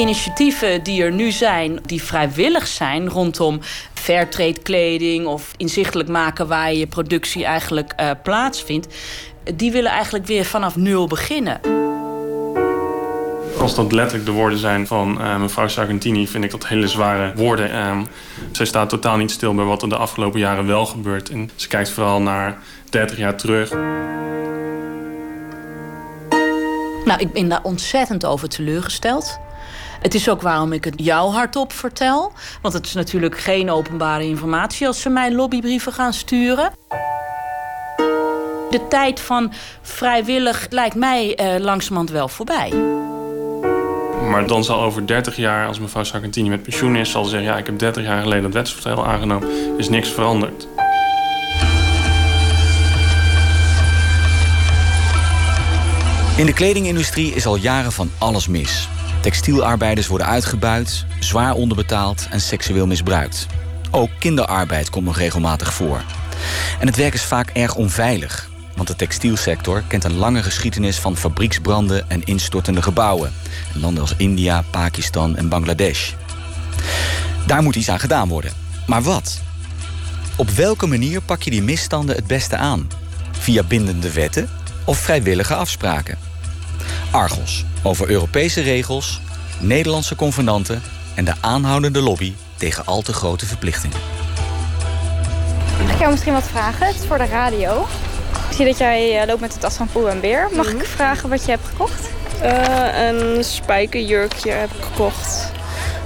initiatieven die er nu zijn, die vrijwillig zijn rondom fairtrade kleding of inzichtelijk maken waar je productie eigenlijk uh, plaatsvindt, die willen eigenlijk weer vanaf nul beginnen. Als dat letterlijk de woorden zijn van uh, mevrouw Sargentini, vind ik dat hele zware woorden. Uh, zij staat totaal niet stil bij wat er de afgelopen jaren wel gebeurt. En ze kijkt vooral naar 30 jaar terug. Nou, ik ben daar ontzettend over teleurgesteld. Het is ook waarom ik het jou hardop vertel. Want het is natuurlijk geen openbare informatie als ze mij lobbybrieven gaan sturen. De tijd van vrijwillig lijkt mij eh, langzamerhand wel voorbij. Maar dan zal over 30 jaar, als mevrouw Sargentini met pensioen is, zal ze zeggen: Ja, ik heb 30 jaar geleden dat wetsvoorstel aangenomen, is niks veranderd. In de kledingindustrie is al jaren van alles mis. Textielarbeiders worden uitgebuit, zwaar onderbetaald en seksueel misbruikt. Ook kinderarbeid komt nog regelmatig voor. En het werk is vaak erg onveilig. Want de textielsector kent een lange geschiedenis van fabrieksbranden en instortende gebouwen. In landen als India, Pakistan en Bangladesh. Daar moet iets aan gedaan worden. Maar wat? Op welke manier pak je die misstanden het beste aan? Via bindende wetten of vrijwillige afspraken? Argos over Europese regels, Nederlandse convenanten en de aanhoudende lobby tegen al te grote verplichtingen. Mag ik jou misschien wat vragen? Het is voor de radio. Ik zie dat jij eh, loopt met de tas van Poel en Beer. Mag ik mhm. vragen wat je hebt gekocht? Uh, een spijkerjurkje heb ik gekocht.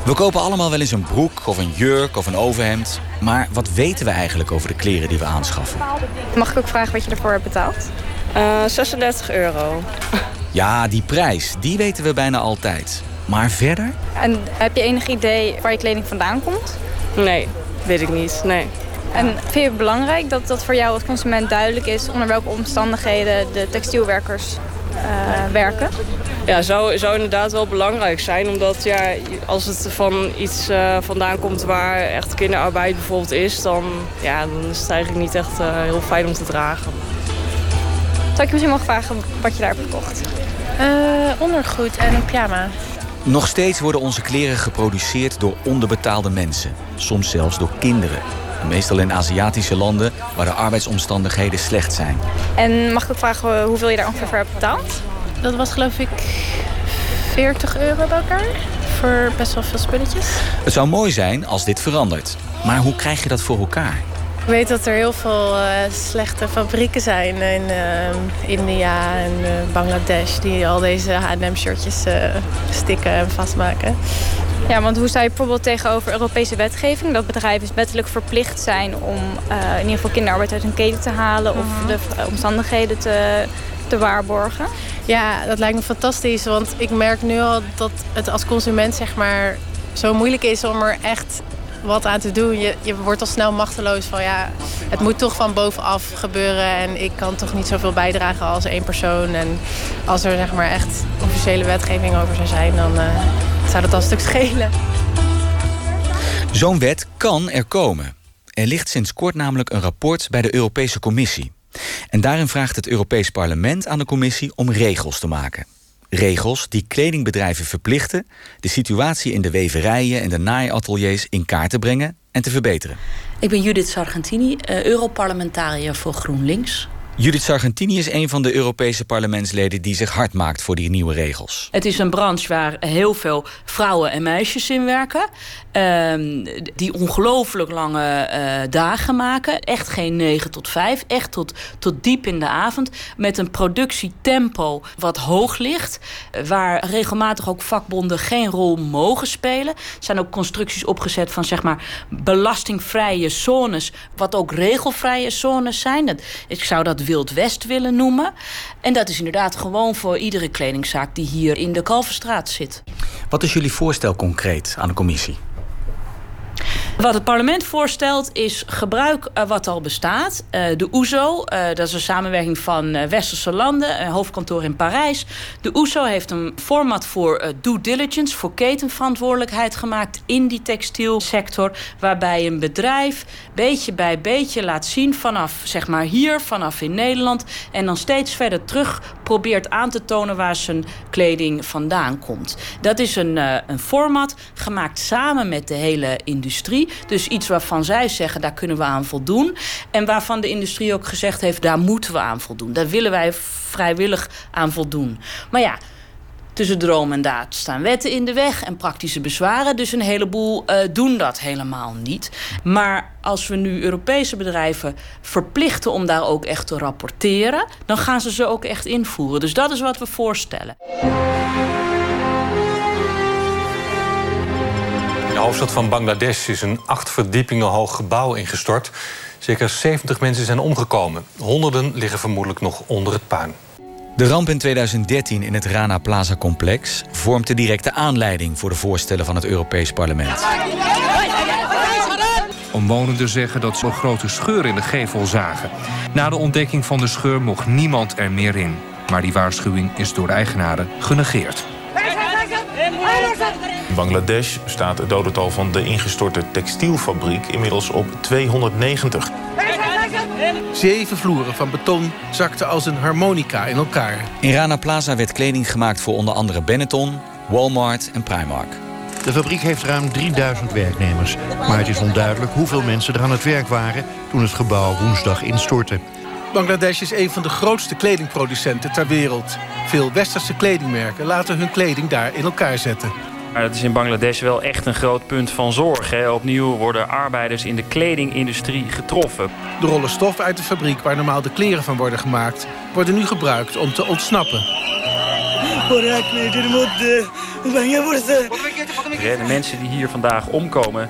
We kopen allemaal wel eens een broek of een jurk of een overhemd. Maar wat weten we eigenlijk over de kleren die we aanschaffen? Mag ik ook vragen wat je ervoor hebt betaald? Uh, eh, 36 euro. Ja, die prijs, die weten we bijna altijd. Maar verder? En heb je enig idee waar je kleding vandaan komt? Nee, weet ik niet, nee. En vind je het belangrijk dat dat voor jou als consument duidelijk is... onder welke omstandigheden de textielwerkers uh, werken? Ja, zou, zou inderdaad wel belangrijk zijn. Omdat ja, als het van iets uh, vandaan komt waar echt kinderarbeid bijvoorbeeld is... dan, ja, dan is het eigenlijk niet echt uh, heel fijn om te dragen. Zou ik je misschien mogen vragen wat je daar hebt gekocht? Ondergoed en een pyjama. Nog steeds worden onze kleren geproduceerd door onderbetaalde mensen. Soms zelfs door kinderen. Meestal in Aziatische landen waar de arbeidsomstandigheden slecht zijn. En mag ik ook vragen hoeveel je daar ongeveer voor hebt betaald? Dat was geloof ik 40 euro bij elkaar. Voor best wel veel spulletjes. Het zou mooi zijn als dit verandert. Maar hoe krijg je dat voor elkaar? Ik weet dat er heel veel uh, slechte fabrieken zijn in uh, India en uh, Bangladesh... die al deze H&M-shirtjes stikken en vastmaken. Ja, want hoe sta je bijvoorbeeld tegenover Europese wetgeving? Dat bedrijven wettelijk verplicht zijn om in ieder geval kinderarbeid uit hun keten te halen... of mhm. de omstandigheden te, te waarborgen. Ja, dat lijkt me fantastisch. Want ik merk nu al dat het als consument zeg maar zo moeilijk is om er echt wat aan te doen. Je, je wordt al snel machteloos van ja, het moet toch van bovenaf gebeuren. En ik kan toch niet zoveel bijdragen als één persoon. En als er zeg maar echt officiële wetgeving over zou zijn, dan uh, zou dat al een stuk schelen. Zo'n wet kan er komen. Er ligt sinds kort namelijk een rapport bij de Europese Commissie. En daarin vraagt het Europees Parlement aan de Commissie om regels te maken. Regels die kledingbedrijven verplichten de situatie in de weverijen en de naaiateliers in kaart te brengen en te verbeteren. Ik ben Judith Sargentini, eh, Europarlementariër voor GroenLinks. Judith Sargentini is een van de Europese parlementsleden die zich hard maakt voor die nieuwe regels. Het is een branche waar heel veel vrouwen en meisjes in werken. Ehm, die ongelooflijk lange uh, dagen maken. Echt geen 9 tot 5. Echt tot, tot diep in de avond. Met een productietempo wat hoog ligt. Waar regelmatig ook vakbonden geen rol mogen spelen. Er zijn ook constructies opgezet van zeg maar belastingvrije zones. Wat ook regelvrije zones zijn. Ik zou dat Wild West willen noemen. En dat is inderdaad gewoon voor iedere kledingzaak die hier in de Kalverstraat zit. Wat is jullie voorstel concreet aan de commissie? Wat het parlement voorstelt is gebruik uh, wat al bestaat. Uh, de OESO, uh, dat is een samenwerking van westerse landen, hoofdkantoor in Parijs. De OESO heeft een format voor due diligence, voor ketenverantwoordelijkheid gemaakt in die textielsector. Waarbij een bedrijf beetje bij beetje laat zien vanaf zeg maar hier, vanaf in Nederland. En dan steeds verder terug probeert aan te tonen waar zijn kleding vandaan komt. Dat is een, een format gemaakt samen met de hele industrie. Dus iets waarvan zij zeggen, daar kunnen we aan voldoen. En waarvan de industrie ook gezegd heeft, daar moeten we aan voldoen. Daar willen wij vrijwillig aan voldoen. Maar ja, tussen droom en daad staan wetten in de weg en praktische bezwaren. Dus een heleboel uh, doen dat helemaal niet. Maar als we nu Europese bedrijven verplichten om daar ook echt te rapporteren, dan gaan ze ze ook echt invoeren. Dus dat is wat we voorstellen. Hoofdstad van Bangladesh is een acht verdiepingen hoog gebouw ingestort. Zeker 70 mensen zijn omgekomen. Honderden liggen vermoedelijk nog onder het puin. De ramp in 2013 in het Rana Plaza complex vormt de directe aanleiding voor de voorstellen van het Europees Parlement. Omwonenden zeggen dat ze een grote scheur in de gevel zagen. Na de ontdekking van de scheur mocht niemand er meer in. Maar die waarschuwing is door de eigenaren genegeerd. In Bangladesh staat het dodental van de ingestorte textielfabriek inmiddels op 290. Zeven vloeren van beton zakten als een harmonica in elkaar. In Rana Plaza werd kleding gemaakt voor onder andere Benetton, Walmart en Primark. De fabriek heeft ruim 3000 werknemers. Maar het is onduidelijk hoeveel mensen er aan het werk waren... toen het gebouw woensdag instortte. Bangladesh is een van de grootste kledingproducenten ter wereld. Veel westerse kledingmerken laten hun kleding daar in elkaar zetten. Maar dat is in Bangladesh wel echt een groot punt van zorg. Hè. Opnieuw worden arbeiders in de kledingindustrie getroffen. De rollen stof uit de fabriek waar normaal de kleren van worden gemaakt... worden nu gebruikt om te ontsnappen. De mensen die hier vandaag omkomen...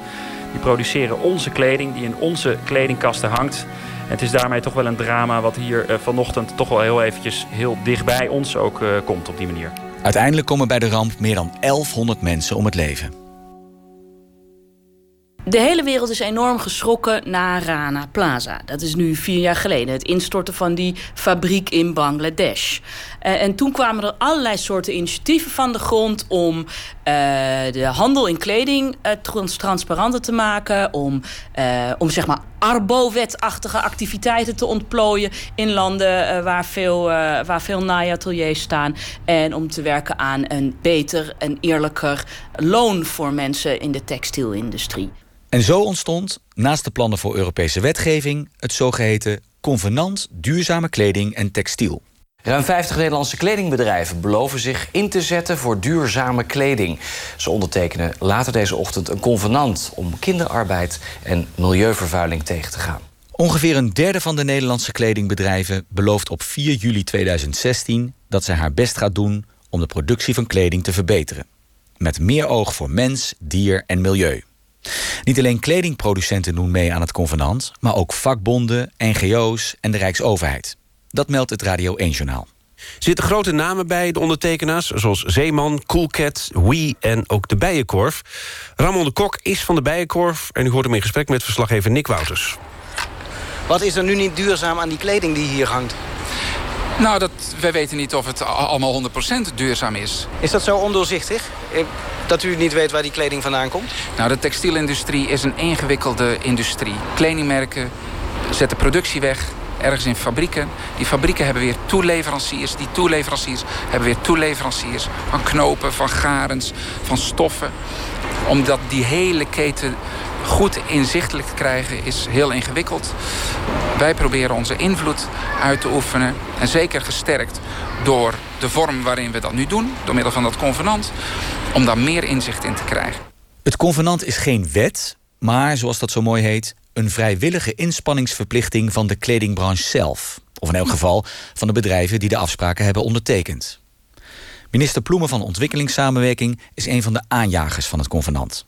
die produceren onze kleding die in onze kledingkasten hangt. En het is daarmee toch wel een drama wat hier eh, vanochtend... toch wel heel eventjes heel dichtbij ons ook uh, komt op die manier. Uiteindelijk komen bij de ramp meer dan 1100 mensen om het leven. De hele wereld is enorm geschrokken na Rana Plaza. Dat is nu vier jaar geleden. Het instorten van die fabriek in Bangladesh. Uh, en toen kwamen er allerlei soorten initiatieven van de grond... om uh, de handel in kleding trans transparanter te maken. Om, om zeg maar arbo-wetachtige activiteiten te ontplooien... in landen waar, veel, waar veel naaiateliers staan. En om te werken aan een beter en eerlijker loon voor mensen in de textielindustrie. En zo ontstond, naast de plannen voor Europese wetgeving, het zogeheten Convenant Duurzame Kleding en Textiel. Ruim 50 Nederlandse kledingbedrijven beloven zich in te zetten voor duurzame kleding. Ze ondertekenen later deze ochtend een convenant om kinderarbeid en milieuvervuiling tegen te gaan. Ongeveer een derde van de Nederlandse kledingbedrijven belooft op 4 juli 2016 dat zij haar best gaat doen om de productie van kleding te verbeteren. Met meer oog voor mens, dier en milieu. Niet alleen kledingproducenten doen mee aan het convenant, maar ook vakbonden, NGO's en de Rijksoverheid. Dat meldt het Radio 1-journaal. Zitten grote namen bij de ondertekenaars, zoals Zeeman, Coolcat, Wee en ook de Bijenkorf. Ramon de Kok is van de Bijenkorf en u hoort hem in gesprek met verslaggever Nick Wouters. Wat is er nu niet duurzaam aan die kleding die hier hangt? Nou, dat, wij weten niet of het allemaal 100% duurzaam is. Is dat zo ondoorzichtig? Eh, dat u niet weet waar die kleding vandaan komt? Nou, de textielindustrie is een ingewikkelde industrie. Kledingmerken zetten productie weg ergens in fabrieken. Die fabrieken hebben weer toeleveranciers. Die toeleveranciers hebben weer toeleveranciers van knopen, van garens, van stoffen. Omdat die hele keten goed inzichtelijk te krijgen is heel ingewikkeld. Wij proberen onze invloed uit te oefenen. En zeker gesterkt door de vorm waarin we dat nu doen. Door middel van dat convenant. Om daar meer inzicht in te krijgen. Het convenant is geen wet, maar zoals dat zo mooi heet... een vrijwillige inspanningsverplichting van de kledingbranche zelf. Of in elk geval van de bedrijven die de afspraken hebben ondertekend. Minister Ploemen van Ontwikkelingssamenwerking is een van de aanjagers van het convenant.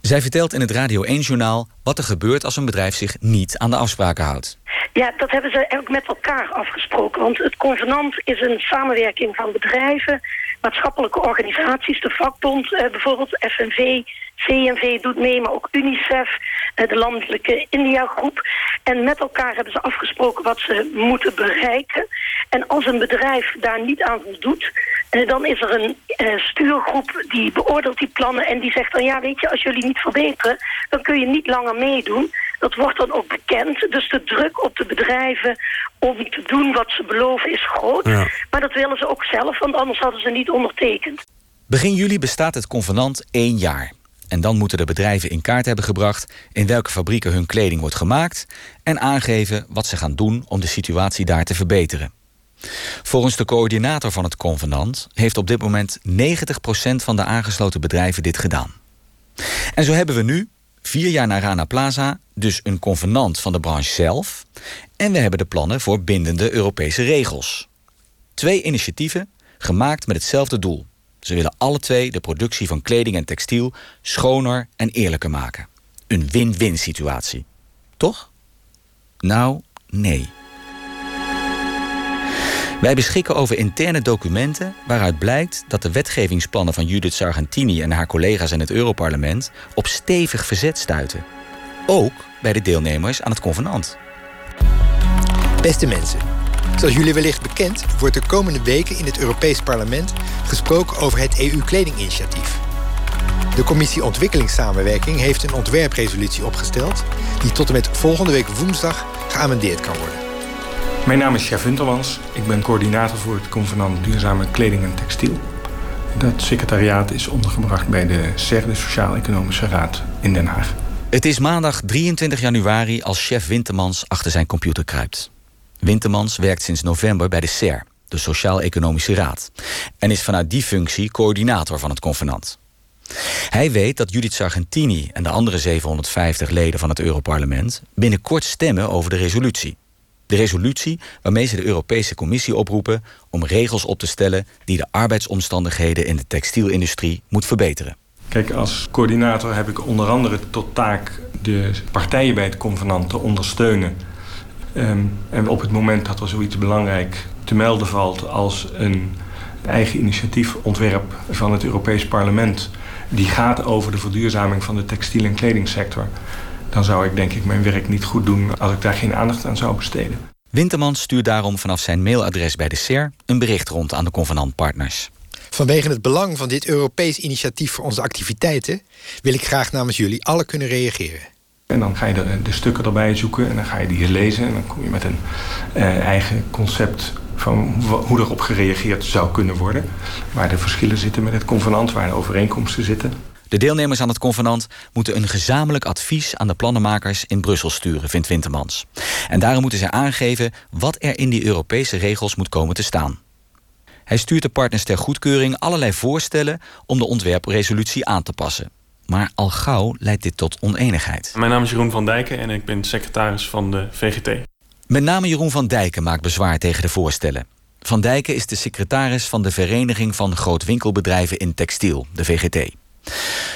Zij vertelt in het Radio 1-journaal wat er gebeurt als een bedrijf zich niet aan de afspraken houdt. Ja, dat hebben ze ook met elkaar afgesproken. Want het convenant is een samenwerking van bedrijven, maatschappelijke organisaties, de vakbond, eh, bijvoorbeeld FNV, CNV doet mee, maar ook UNICEF, eh, de landelijke India-groep. En met elkaar hebben ze afgesproken wat ze moeten bereiken. En als een bedrijf daar niet aan voldoet, eh, dan is er een uh, stuurgroep die beoordeelt die plannen en die zegt dan ja, weet je, als jullie niet verbeteren, dan kun je niet langer meedoen. Dat wordt dan ook bekend. Dus de druk op de bedrijven om te doen wat ze beloven is groot. Maar dat willen ze ook zelf, want anders hadden ze niet ondertekend. Begin juli bestaat het convenant één jaar. En dan moeten de bedrijven in kaart hebben gebracht in welke fabrieken hun kleding wordt gemaakt en aangeven wat ze gaan doen om de situatie daar te verbeteren. Volgens de coördinator van het convenant heeft op dit moment 90% van de aangesloten bedrijven dit gedaan. En zo hebben we nu, vier jaar na Rana Plaza, dus een convenant van de branche zelf. En we hebben de plannen voor bindende Europese regels. Twee initiatieven gemaakt met hetzelfde doel. Ze willen alle twee de productie van kleding en textiel schoner en eerlijker maken. Een win-win situatie. Toch? Nou, nee. Wij beschikken over interne documenten waaruit blijkt dat de wetgevingsplannen van Judith Sargentini en haar collega's in het Europarlement op stevig verzet stuiten. Ook bij de deelnemers aan het convenant. Beste mensen, zoals jullie wellicht bekend wordt de komende weken in het Europees Parlement gesproken over het EU-kledinginitiatief. De Commissie Ontwikkelingssamenwerking heeft een ontwerpresolutie opgesteld die tot en met volgende week woensdag geamendeerd kan worden. Mijn naam is Chef Wintermans. Ik ben coördinator voor het convenant Duurzame Kleding en Textiel. Dat secretariaat is ondergebracht bij de SER, de Sociaal-Economische Raad in Den Haag. Het is maandag 23 januari als chef Wintermans achter zijn computer kruipt. Wintermans werkt sinds november bij de SER, de Sociaal-Economische Raad, en is vanuit die functie coördinator van het convenant. Hij weet dat Judith Sargentini en de andere 750 leden van het Europarlement binnenkort stemmen over de resolutie. De resolutie waarmee ze de Europese Commissie oproepen om regels op te stellen die de arbeidsomstandigheden in de textielindustrie moet verbeteren. Kijk, als coördinator heb ik onder andere tot taak de partijen bij het convenant te ondersteunen. Um, en op het moment dat er zoiets belangrijk te melden valt als een eigen initiatiefontwerp van het Europees Parlement, die gaat over de verduurzaming van de textiel- en kledingsector, dan zou ik denk ik mijn werk niet goed doen als ik daar geen aandacht aan zou besteden. Winterman stuurt daarom vanaf zijn mailadres bij de SER een bericht rond aan de convenantpartners. Vanwege het belang van dit Europees initiatief voor onze activiteiten wil ik graag namens jullie alle kunnen reageren. En dan ga je de, de stukken erbij zoeken en dan ga je die lezen en dan kom je met een eh, eigen concept van hoe erop gereageerd zou kunnen worden. Waar de verschillen zitten met het convenant, waar de overeenkomsten zitten. De deelnemers aan het convenant moeten een gezamenlijk advies aan de plannenmakers in Brussel sturen, vindt Wintermans. En daarom moeten zij aangeven wat er in die Europese regels moet komen te staan. Hij stuurt de partners ter goedkeuring allerlei voorstellen om de ontwerpresolutie aan te passen. Maar al gauw leidt dit tot oneenigheid. Mijn naam is Jeroen van Dijken en ik ben secretaris van de VGT. Met name Jeroen van Dijken maakt bezwaar tegen de voorstellen. Van Dijken is de secretaris van de Vereniging van Grootwinkelbedrijven in Textiel, de VGT.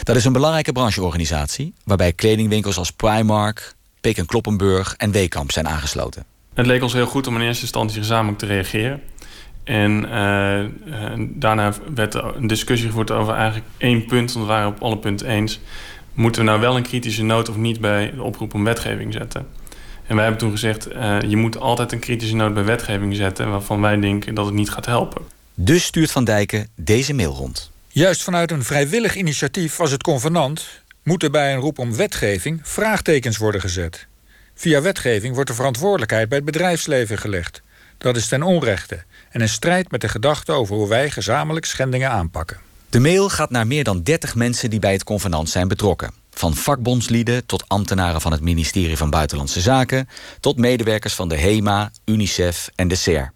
Dat is een belangrijke brancheorganisatie waarbij kledingwinkels als Primark, Peek Kloppenburg en Weekamp zijn aangesloten. Het leek ons heel goed om in eerste instantie gezamenlijk te reageren. En uh, daarna werd er een discussie gevoerd over eigenlijk één punt. Want we waren op alle punten eens. Moeten we nou wel een kritische noot of niet bij de oproep om wetgeving zetten? En wij hebben toen gezegd, uh, je moet altijd een kritische noot bij wetgeving zetten... waarvan wij denken dat het niet gaat helpen. Dus stuurt Van Dijken deze mail rond. Juist vanuit een vrijwillig initiatief als het convenant... moeten bij een roep om wetgeving vraagtekens worden gezet. Via wetgeving wordt de verantwoordelijkheid bij het bedrijfsleven gelegd. Dat is ten onrechte en in strijd met de gedachte over hoe wij gezamenlijk schendingen aanpakken. De mail gaat naar meer dan 30 mensen die bij het convenant zijn betrokken. Van vakbondslieden tot ambtenaren van het ministerie van Buitenlandse Zaken... tot medewerkers van de HEMA, UNICEF en de SER.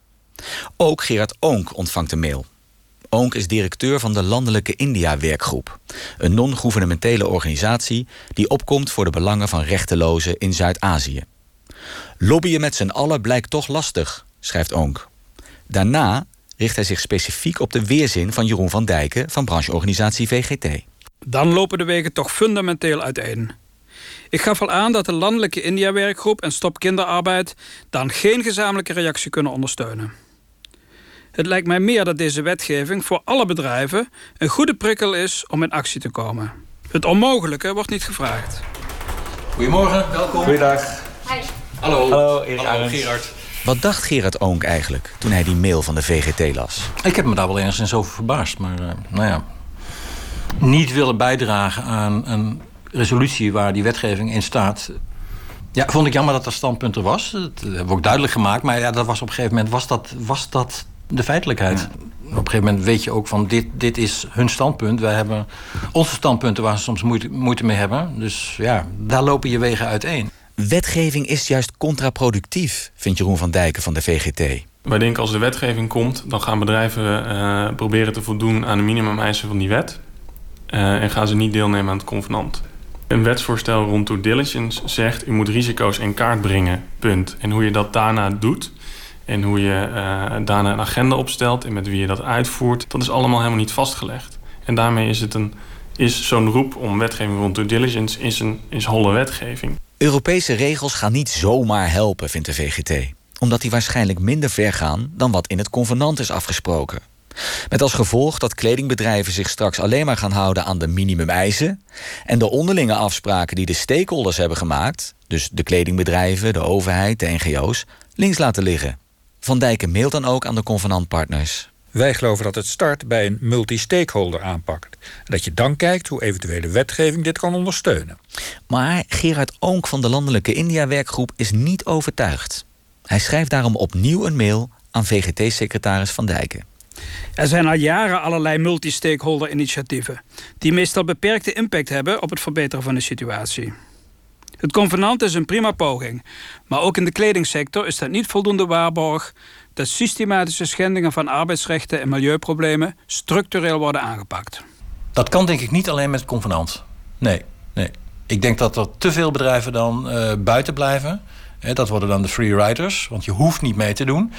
Ook Gerard Oonk ontvangt de mail. Oonk is directeur van de Landelijke India-werkgroep. Een non-governementele organisatie die opkomt voor de belangen van rechtelozen in Zuid-Azië. Lobbyen met z'n allen blijkt toch lastig, schrijft Oonk. Daarna richt hij zich specifiek op de weerzin van Jeroen van Dijken van brancheorganisatie VGT. Dan lopen de wegen toch fundamenteel uiteen. Ik gaf al aan dat de landelijke India-werkgroep en Stop Kinderarbeid dan geen gezamenlijke reactie kunnen ondersteunen. Het lijkt mij meer dat deze wetgeving voor alle bedrijven een goede prikkel is om in actie te komen. Het onmogelijke wordt niet gevraagd. Goedemorgen, welkom. Goeiedag. Hallo. Hallo, Erik Hallo, Arends. Gerard. Wat dacht Gerard Oonk eigenlijk toen hij die mail van de VGT las? Ik heb me daar wel enigszins over verbaasd. Maar eh, nou ja, niet willen bijdragen aan een resolutie waar die wetgeving in staat. Ja, vond ik jammer dat dat standpunt er was. Dat hebben we ook duidelijk gemaakt. Maar ja, dat was op een gegeven moment was dat, was dat de feitelijkheid. Op een gegeven moment weet je ook van dit, dit is hun standpunt. Wij hebben onze standpunten waar ze soms moeite, moeite mee hebben. Dus ja, daar lopen je wegen uiteen. Wetgeving is juist contraproductief, vindt Jeroen van Dijken van de VGT. Wij denken als de wetgeving komt, dan gaan bedrijven eh, proberen te voldoen aan de minimumeisen van die wet. Eh, en gaan ze niet deelnemen aan het convenant. Een wetsvoorstel rond due diligence zegt... u moet risico's in kaart brengen, punt. En hoe je dat daarna doet... en hoe je eh, daarna een agenda opstelt... en met wie je dat uitvoert... dat is allemaal helemaal niet vastgelegd. En daarmee is, het een, is zo'n roep om wetgeving rond due diligence... is, een, is holle wetgeving. Europese regels gaan niet zomaar helpen, vindt de VGT. Omdat die waarschijnlijk minder ver gaan dan wat in het convenant is afgesproken. Met als gevolg dat kledingbedrijven zich straks alleen maar gaan houden aan de minimumeisen. En de onderlinge afspraken die de stakeholders hebben gemaakt, dus de kledingbedrijven, de overheid, de NGO's, links laten liggen. Van Dijken mailt dan ook aan de convenantpartners. Wij geloven dat het start bij een multi-stakeholder aanpak. En dat je dan kijkt hoe eventuele wetgeving dit kan ondersteunen. Maar Gerard Oonk van de Landelijke India-werkgroep is niet overtuigd. Hij schrijft daarom opnieuw een mail aan VGT-secretaris Van Dijken. Er zijn al jaren allerlei multi-stakeholder initiatieven... die meestal beperkte impact hebben op het verbeteren van de situatie. Het convenant is een prima poging, maar ook in de kledingsector is dat niet voldoende waarborg dat systematische schendingen van arbeidsrechten en milieuproblemen structureel worden aangepakt. Dat kan denk ik niet alleen met het convenant. Nee, nee. Ik denk dat er te veel bedrijven dan uh, buiten blijven. Dat worden dan de free riders, want je hoeft niet mee te doen.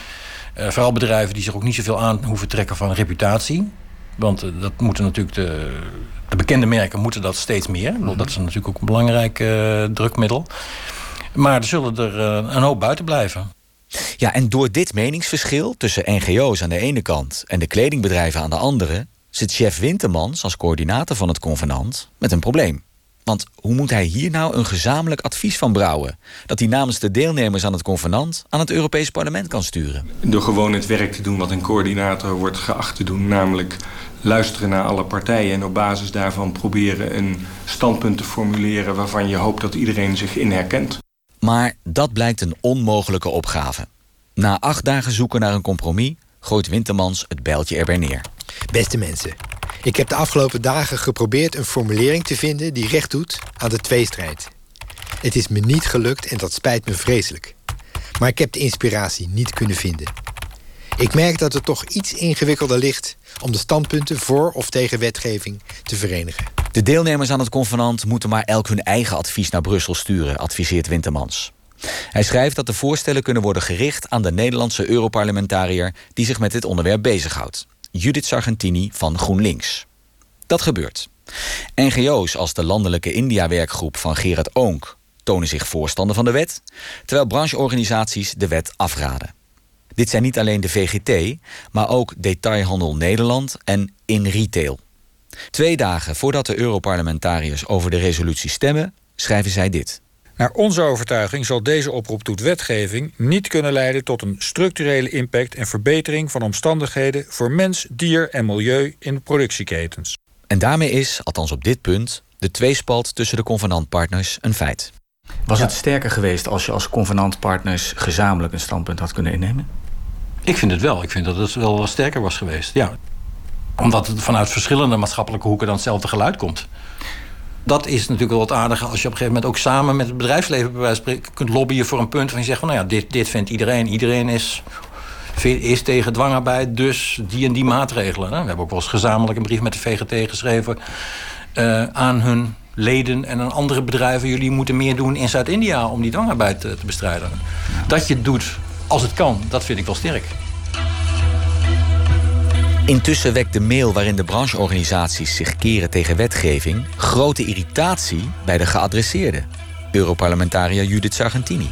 Uh, vooral bedrijven die zich ook niet zoveel aan hoeven trekken van reputatie. Want uh, dat moeten natuurlijk de, de, bekende merken moeten dat steeds meer. Mm -hmm. Dat is natuurlijk ook een belangrijk drukmiddel. Maar er zullen er een hoop buiten blijven. Ja, en door dit meningsverschil tussen NGO's aan de ene kant en de kledingbedrijven aan de andere, zit chef Wintermans als coördinator van het convenant met een probleem. Want hoe moet hij hier nou een gezamenlijk advies van brouwen? Dat hij namens de deelnemers aan het convenant aan het Europees Parlement kan sturen. Door gewoon het werk te doen wat een coördinator wordt geacht te doen. Namelijk luisteren naar alle partijen en op basis daarvan proberen een standpunt te formuleren waarvan je hoopt dat iedereen zich in herkent. Maar dat blijkt een onmogelijke opgave. Na acht dagen zoeken naar een compromis gooit Wintermans het bijltje erbij neer. Beste mensen, ik heb de afgelopen dagen geprobeerd een formulering te vinden die recht doet aan de tweestrijd. Het is me niet gelukt en dat spijt me vreselijk. Maar ik heb de inspiratie niet kunnen vinden. Ik merk dat het toch iets ingewikkelder ligt om de standpunten voor of tegen wetgeving te verenigen. De deelnemers aan het convenant moeten maar elk hun eigen advies naar Brussel sturen, adviseert Wintermans. Hij schrijft dat de voorstellen kunnen worden gericht aan de Nederlandse Europarlementariër die zich met dit onderwerp bezighoudt, Judith Sargentini van GroenLinks. Dat gebeurt. NGO's als de Landelijke India-werkgroep van Gerard Oonk tonen zich voorstander van de wet, terwijl brancheorganisaties de wet afraden. Dit zijn niet alleen de VGT, maar ook Detailhandel Nederland en In Retail. Twee dagen voordat de Europarlementariërs over de resolutie stemmen, schrijven zij dit. Naar onze overtuiging zal deze oproep tot wetgeving niet kunnen leiden tot een structurele impact en verbetering van omstandigheden voor mens, dier en milieu in de productieketens. En daarmee is, althans op dit punt, de tweespalt tussen de convenantpartners een feit. Was ja. het sterker geweest als je als convenantpartners gezamenlijk een standpunt had kunnen innemen? Ik vind het wel. Ik vind dat het wel wat sterker was geweest. Ja. Omdat het vanuit verschillende maatschappelijke hoeken dan hetzelfde geluid komt. Dat is natuurlijk wel wat aardiger als je op een gegeven moment ook samen met het bedrijfsleven bij kunt lobbyen voor een punt van je zegt van nou ja, dit, dit vindt iedereen. Iedereen is, is tegen dwangarbeid, dus die en die maatregelen. We hebben ook wel eens gezamenlijk een brief met de VGT geschreven uh, aan hun leden en aan andere bedrijven. Jullie moeten meer doen in Zuid-India om die dwangarbeid te bestrijden. Dat je doet als het kan, dat vind ik wel sterk. Intussen wekt de mail waarin de brancheorganisaties zich keren tegen wetgeving grote irritatie bij de geadresseerde, Europarlementariër Judith Sargentini.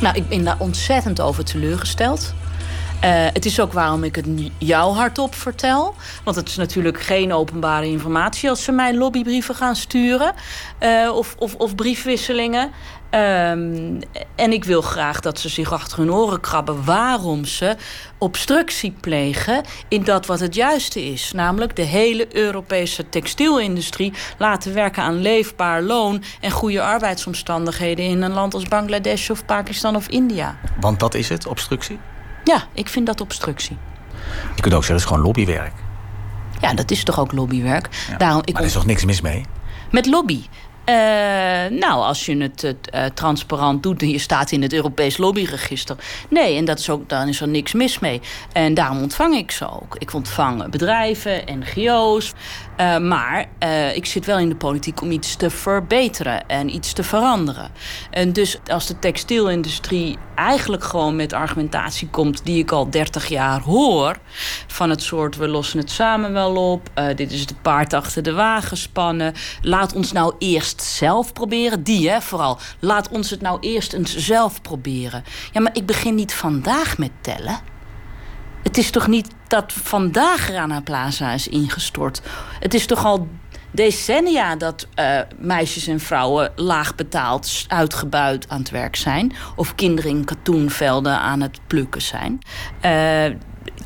Nou, ik ben daar ontzettend over teleurgesteld. Uh, het is ook waarom ik het jou hardop vertel. Want het is natuurlijk geen openbare informatie als ze mij lobbybrieven gaan sturen uh, of, of, of briefwisselingen. Um, en ik wil graag dat ze zich achter hun oren krabben waarom ze obstructie plegen in dat wat het juiste is. Namelijk de hele Europese textielindustrie laten werken aan leefbaar loon en goede arbeidsomstandigheden in een land als Bangladesh of Pakistan of India. Want dat is het, obstructie? Ja, ik vind dat obstructie. Je kunt ook zeggen, het is gewoon lobbywerk. Ja, dat is toch ook lobbywerk. Ja. Daarom, ik maar er is toch niks mis mee? Met lobby. Uh, nou, als je het uh, transparant doet en je staat in het Europees lobbyregister. Nee, en dat is ook, dan is er niks mis mee. En daarom ontvang ik ze ook. Ik ontvang bedrijven, NGO's. Uh, maar ik zit wel in de politiek om iets te verbeteren en iets te veranderen. En dus als de textielindustrie eigenlijk gewoon met argumentatie komt die ik al 30 jaar hoor. Van het soort we lossen het samen wel op. dit is het paard achter de wagen spannen. Laat ons nou eerst zelf proberen. Die, hè, vooral. Laat ons het nou eerst eens zelf proberen. Ja, maar ik begin niet vandaag met tellen. Het is toch niet dat vandaag Rana Plaza is ingestort? Het is toch al decennia dat uh, meisjes en vrouwen laag betaald, uitgebuit aan het werk zijn. Of kinderen in katoenvelden aan het plukken zijn. Uh,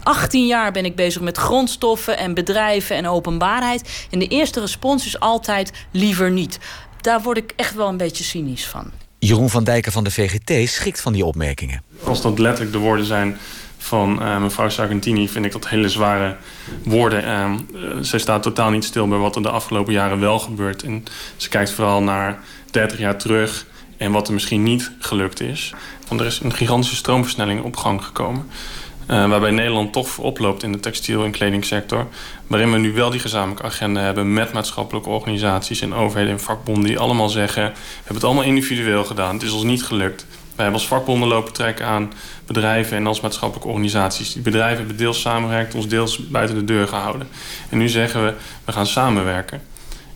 18 jaar ben ik bezig met grondstoffen en bedrijven en openbaarheid. En de eerste respons is altijd liever niet. Daar word ik echt wel een beetje cynisch van. Jeroen van Dijken van de VGT schikt van die opmerkingen. Als dat letterlijk de woorden zijn van uh, mevrouw Sargentini... vind ik dat hele zware woorden. Uh, zij staat totaal niet stil bij wat er de afgelopen jaren wel gebeurt. En ze kijkt vooral naar 30 jaar terug en wat er misschien niet gelukt is. Want er is een gigantische stroomversnelling op gang gekomen. Uh, waarbij Nederland toch oploopt in de textiel- en kledingsector. Waarin we nu wel die gezamenlijke agenda hebben met maatschappelijke organisaties en overheden en vakbonden die allemaal zeggen: we hebben het allemaal individueel gedaan, het is ons niet gelukt. Wij hebben als vakbonden lopen trekken aan bedrijven en als maatschappelijke organisaties. Die bedrijven hebben deels samengewerkt, ons deels buiten de deur gehouden. En nu zeggen we, we gaan samenwerken.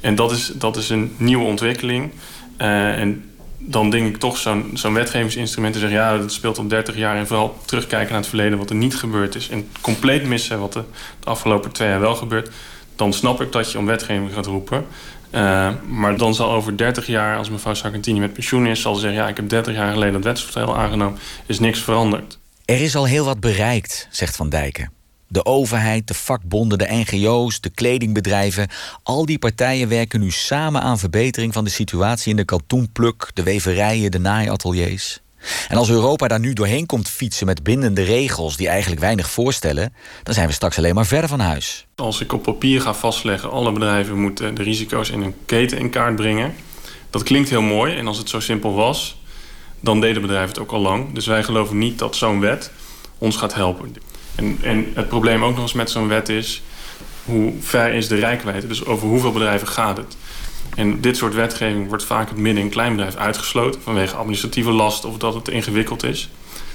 En dat is, dat is een nieuwe ontwikkeling. Uh, en dan denk ik toch zo'n zo'n wetgevingsinstrument te zeggen... ja, dat speelt al 30 jaar en vooral terugkijken naar het verleden... wat er niet gebeurd is en compleet missen wat er de afgelopen twee jaar wel gebeurt... dan snap ik dat je om wetgeving gaat roepen. Uh, maar dan zal over 30 jaar, als mevrouw Sargentini met pensioen is... zal ze zeggen, ja, ik heb 30 jaar geleden dat wetsvoorstel aangenomen... is niks veranderd. Er is al heel wat bereikt, zegt Van Dijken. De overheid, de vakbonden, de NGO's, de kledingbedrijven. Al die partijen werken nu samen aan verbetering van de situatie in de katoenpluk, de weverijen, de naaiateliers. En als Europa daar nu doorheen komt fietsen met bindende regels die eigenlijk weinig voorstellen, dan zijn we straks alleen maar verder van huis. Als ik op papier ga vastleggen, alle bedrijven moeten de risico's in een keten in kaart brengen. Dat klinkt heel mooi en als het zo simpel was, dan deden bedrijven het ook al lang. Dus wij geloven niet dat zo'n wet ons gaat helpen. En, en het probleem ook nog eens met zo'n wet is... hoe ver is de rijkwijde? Dus over hoeveel bedrijven gaat het? En dit soort wetgeving wordt vaak het midden- en kleinbedrijf uitgesloten... vanwege administratieve last of dat het ingewikkeld is.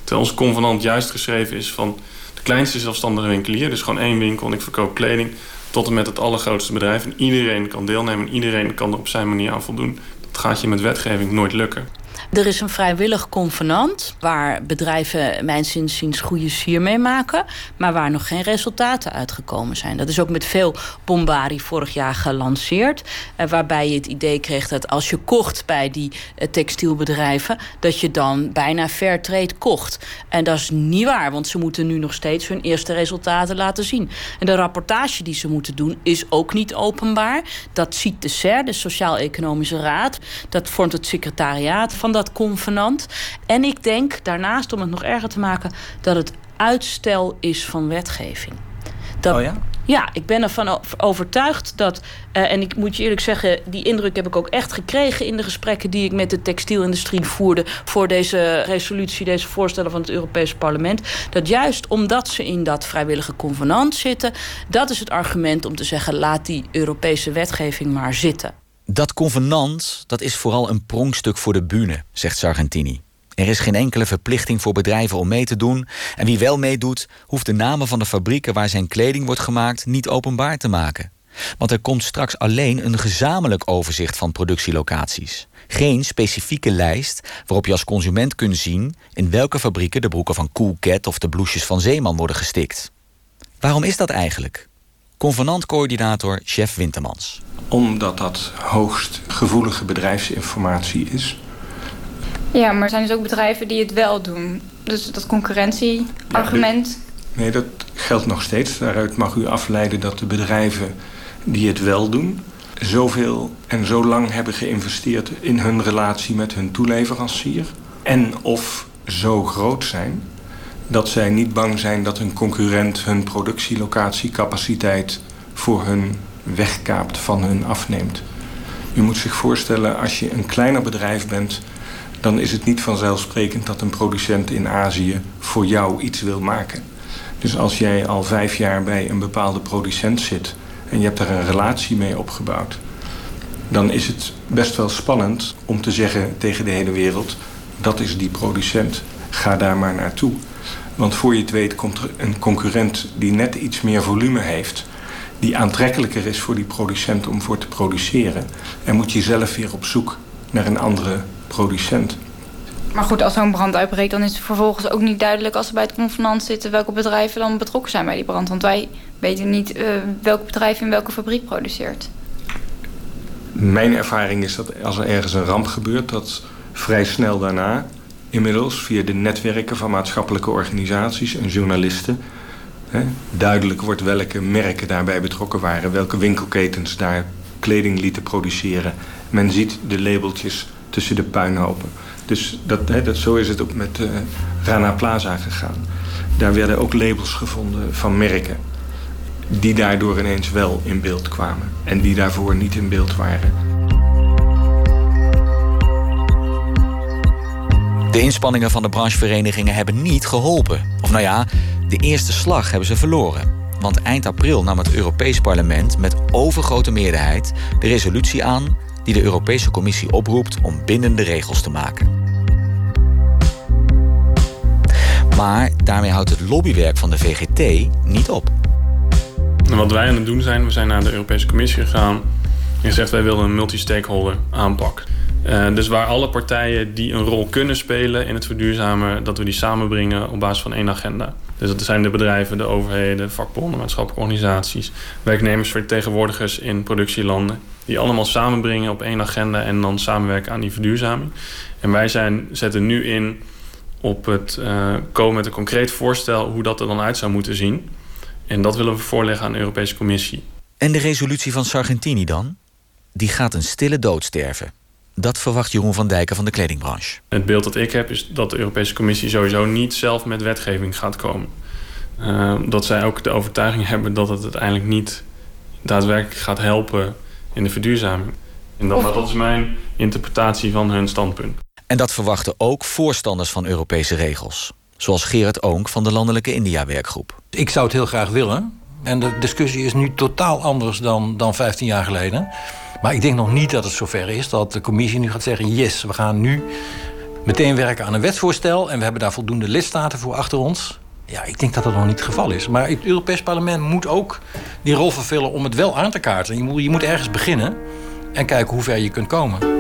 Terwijl ons convenant juist geschreven is van... de kleinste zelfstandige winkelier, dus gewoon één winkel en ik verkoop kleding... tot en met het allergrootste bedrijf. En iedereen kan deelnemen en iedereen kan er op zijn manier aan voldoen. Dat gaat je met wetgeving nooit lukken. Er is een vrijwillig convenant waar bedrijven mijn inziens goede sier mee maken, maar waar nog geen resultaten uitgekomen zijn. Dat is ook met veel bombardie vorig jaar gelanceerd, eh, waarbij je het idee kreeg dat als je kocht bij die eh, textielbedrijven, dat je dan bijna fair trade kocht. En dat is niet waar, want ze moeten nu nog steeds hun eerste resultaten laten zien. En de rapportage die ze moeten doen is ook niet openbaar. Dat ziet de SER, de Sociaal-Economische Raad. Dat vormt het secretariaat van dat convenant. En ik denk daarnaast, om het nog erger te maken, dat het uitstel is van wetgeving. Dat, oh ja? Ja, ik ben ervan overtuigd dat, uh, en ik moet je eerlijk zeggen, die indruk heb ik ook echt gekregen in de gesprekken die ik met de textielindustrie voerde voor deze resolutie, deze voorstellen van het Europese parlement. Dat juist omdat ze in dat vrijwillige convenant zitten, dat is het argument om te zeggen: laat die Europese wetgeving maar zitten. Dat convenant dat is vooral een pronkstuk voor de bühne, zegt Sargentini. Er is geen enkele verplichting voor bedrijven om mee te doen. En wie wel meedoet, hoeft de namen van de fabrieken waar zijn kleding wordt gemaakt niet openbaar te maken. Want er komt straks alleen een gezamenlijk overzicht van productielocaties. Geen specifieke lijst waarop je als consument kunt zien in welke fabrieken de broeken van Cool Cat of de bloesjes van Zeeman worden gestikt. Waarom is dat eigenlijk? Convenantcoördinator Chef Wintermans. Omdat dat hoogst gevoelige bedrijfsinformatie is. Ja, maar er zijn dus ook bedrijven die het wel doen. Dus dat concurrentieargument. nee, dat geldt nog steeds. Daaruit mag u afleiden dat de bedrijven die het wel doen, zoveel en zo lang hebben geïnvesteerd in hun relatie met hun toeleverancier. En of zo groot zijn dat zij niet bang zijn dat een concurrent hun productielocatiecapaciteit voor hun wegkaapt, van hun afneemt. U moet zich voorstellen, als je een kleiner bedrijf bent, dan is het niet vanzelfsprekend dat een producent in Azië voor jou iets wil maken. Dus als jij al vijf jaar bij een bepaalde producent zit en je hebt daar een relatie mee opgebouwd, dan is het best wel spannend om te zeggen tegen de hele wereld: dat is die producent, ga daar maar naartoe. Want voor je het weet komt er een concurrent die net iets meer volume heeft. Die aantrekkelijker is voor die producent om voor te produceren. En moet je zelf weer op zoek naar een andere producent. Maar goed, als zo'n brand uitbreekt, dan is het vervolgens ook niet duidelijk als we bij het convenant zitten welke bedrijven dan betrokken zijn bij die brand. Want wij weten niet uh, welk bedrijf in welke fabriek produceert. Mijn ervaring is dat als er ergens een ramp gebeurt, dat vrij snel daarna inmiddels via de netwerken van maatschappelijke organisaties en journalisten hè, duidelijk wordt welke merken daarbij betrokken waren, welke winkelketens daar kleding lieten produceren. Men ziet de labeltjes tussen de puinhopen. Dus dat, hè, dat, zo is het ook met uh, Rana Plaza gegaan. Daar werden ook labels gevonden van merken die daardoor ineens wel in beeld kwamen en die daarvoor niet in beeld waren. De inspanningen van de brancheverenigingen hebben niet geholpen. Of nou ja, de eerste slag hebben ze verloren. Want eind april nam het Europees Parlement met overgrote meerderheid de resolutie aan die de Europese Commissie oproept om bindende regels te maken. Maar daarmee houdt het lobbywerk van de VGT niet op. Wat wij aan het doen zijn, we zijn naar de Europese Commissie gegaan en gezegd wij willen een multi-stakeholder aanpak. Uh, dus waar alle partijen die een rol kunnen spelen in het verduurzamen, dat we die samenbrengen op basis van één agenda. Dus dat zijn de bedrijven, de overheden, vakbonden, maatschappelijke organisaties, werknemersvertegenwoordigers in productielanden. Die allemaal samenbrengen op één agenda en dan samenwerken aan die verduurzaming. En wij zijn, zetten nu in op het uh, komen met een concreet voorstel hoe dat er dan uit zou moeten zien. En dat willen we voorleggen aan de Europese Commissie. En de resolutie van Sargentini dan? Die gaat een stille dood sterven. Dat verwacht Jeroen van Dijken van de kledingbranche. Het beeld dat ik heb is dat de Europese Commissie sowieso niet zelf met wetgeving gaat komen. Uh, dat zij ook de overtuiging hebben dat het uiteindelijk niet daadwerkelijk gaat helpen in de verduurzaming. En dat, dat is mijn interpretatie van hun standpunt. En dat verwachten ook voorstanders van Europese regels. Zoals Gerard Oonk van de Landelijke India-werkgroep. Ik zou het heel graag willen. En de discussie is nu totaal anders dan, dan 15 jaar geleden. Maar ik denk nog niet dat het zover is dat de commissie nu gaat zeggen: yes, we gaan nu meteen werken aan een wetsvoorstel en we hebben daar voldoende lidstaten voor achter ons. Ja, ik denk dat dat nog niet het geval is. Maar het Europees Parlement moet ook die rol vervullen om het wel aan te kaarten. Je moet, je moet ergens beginnen en kijken hoe ver je kunt komen.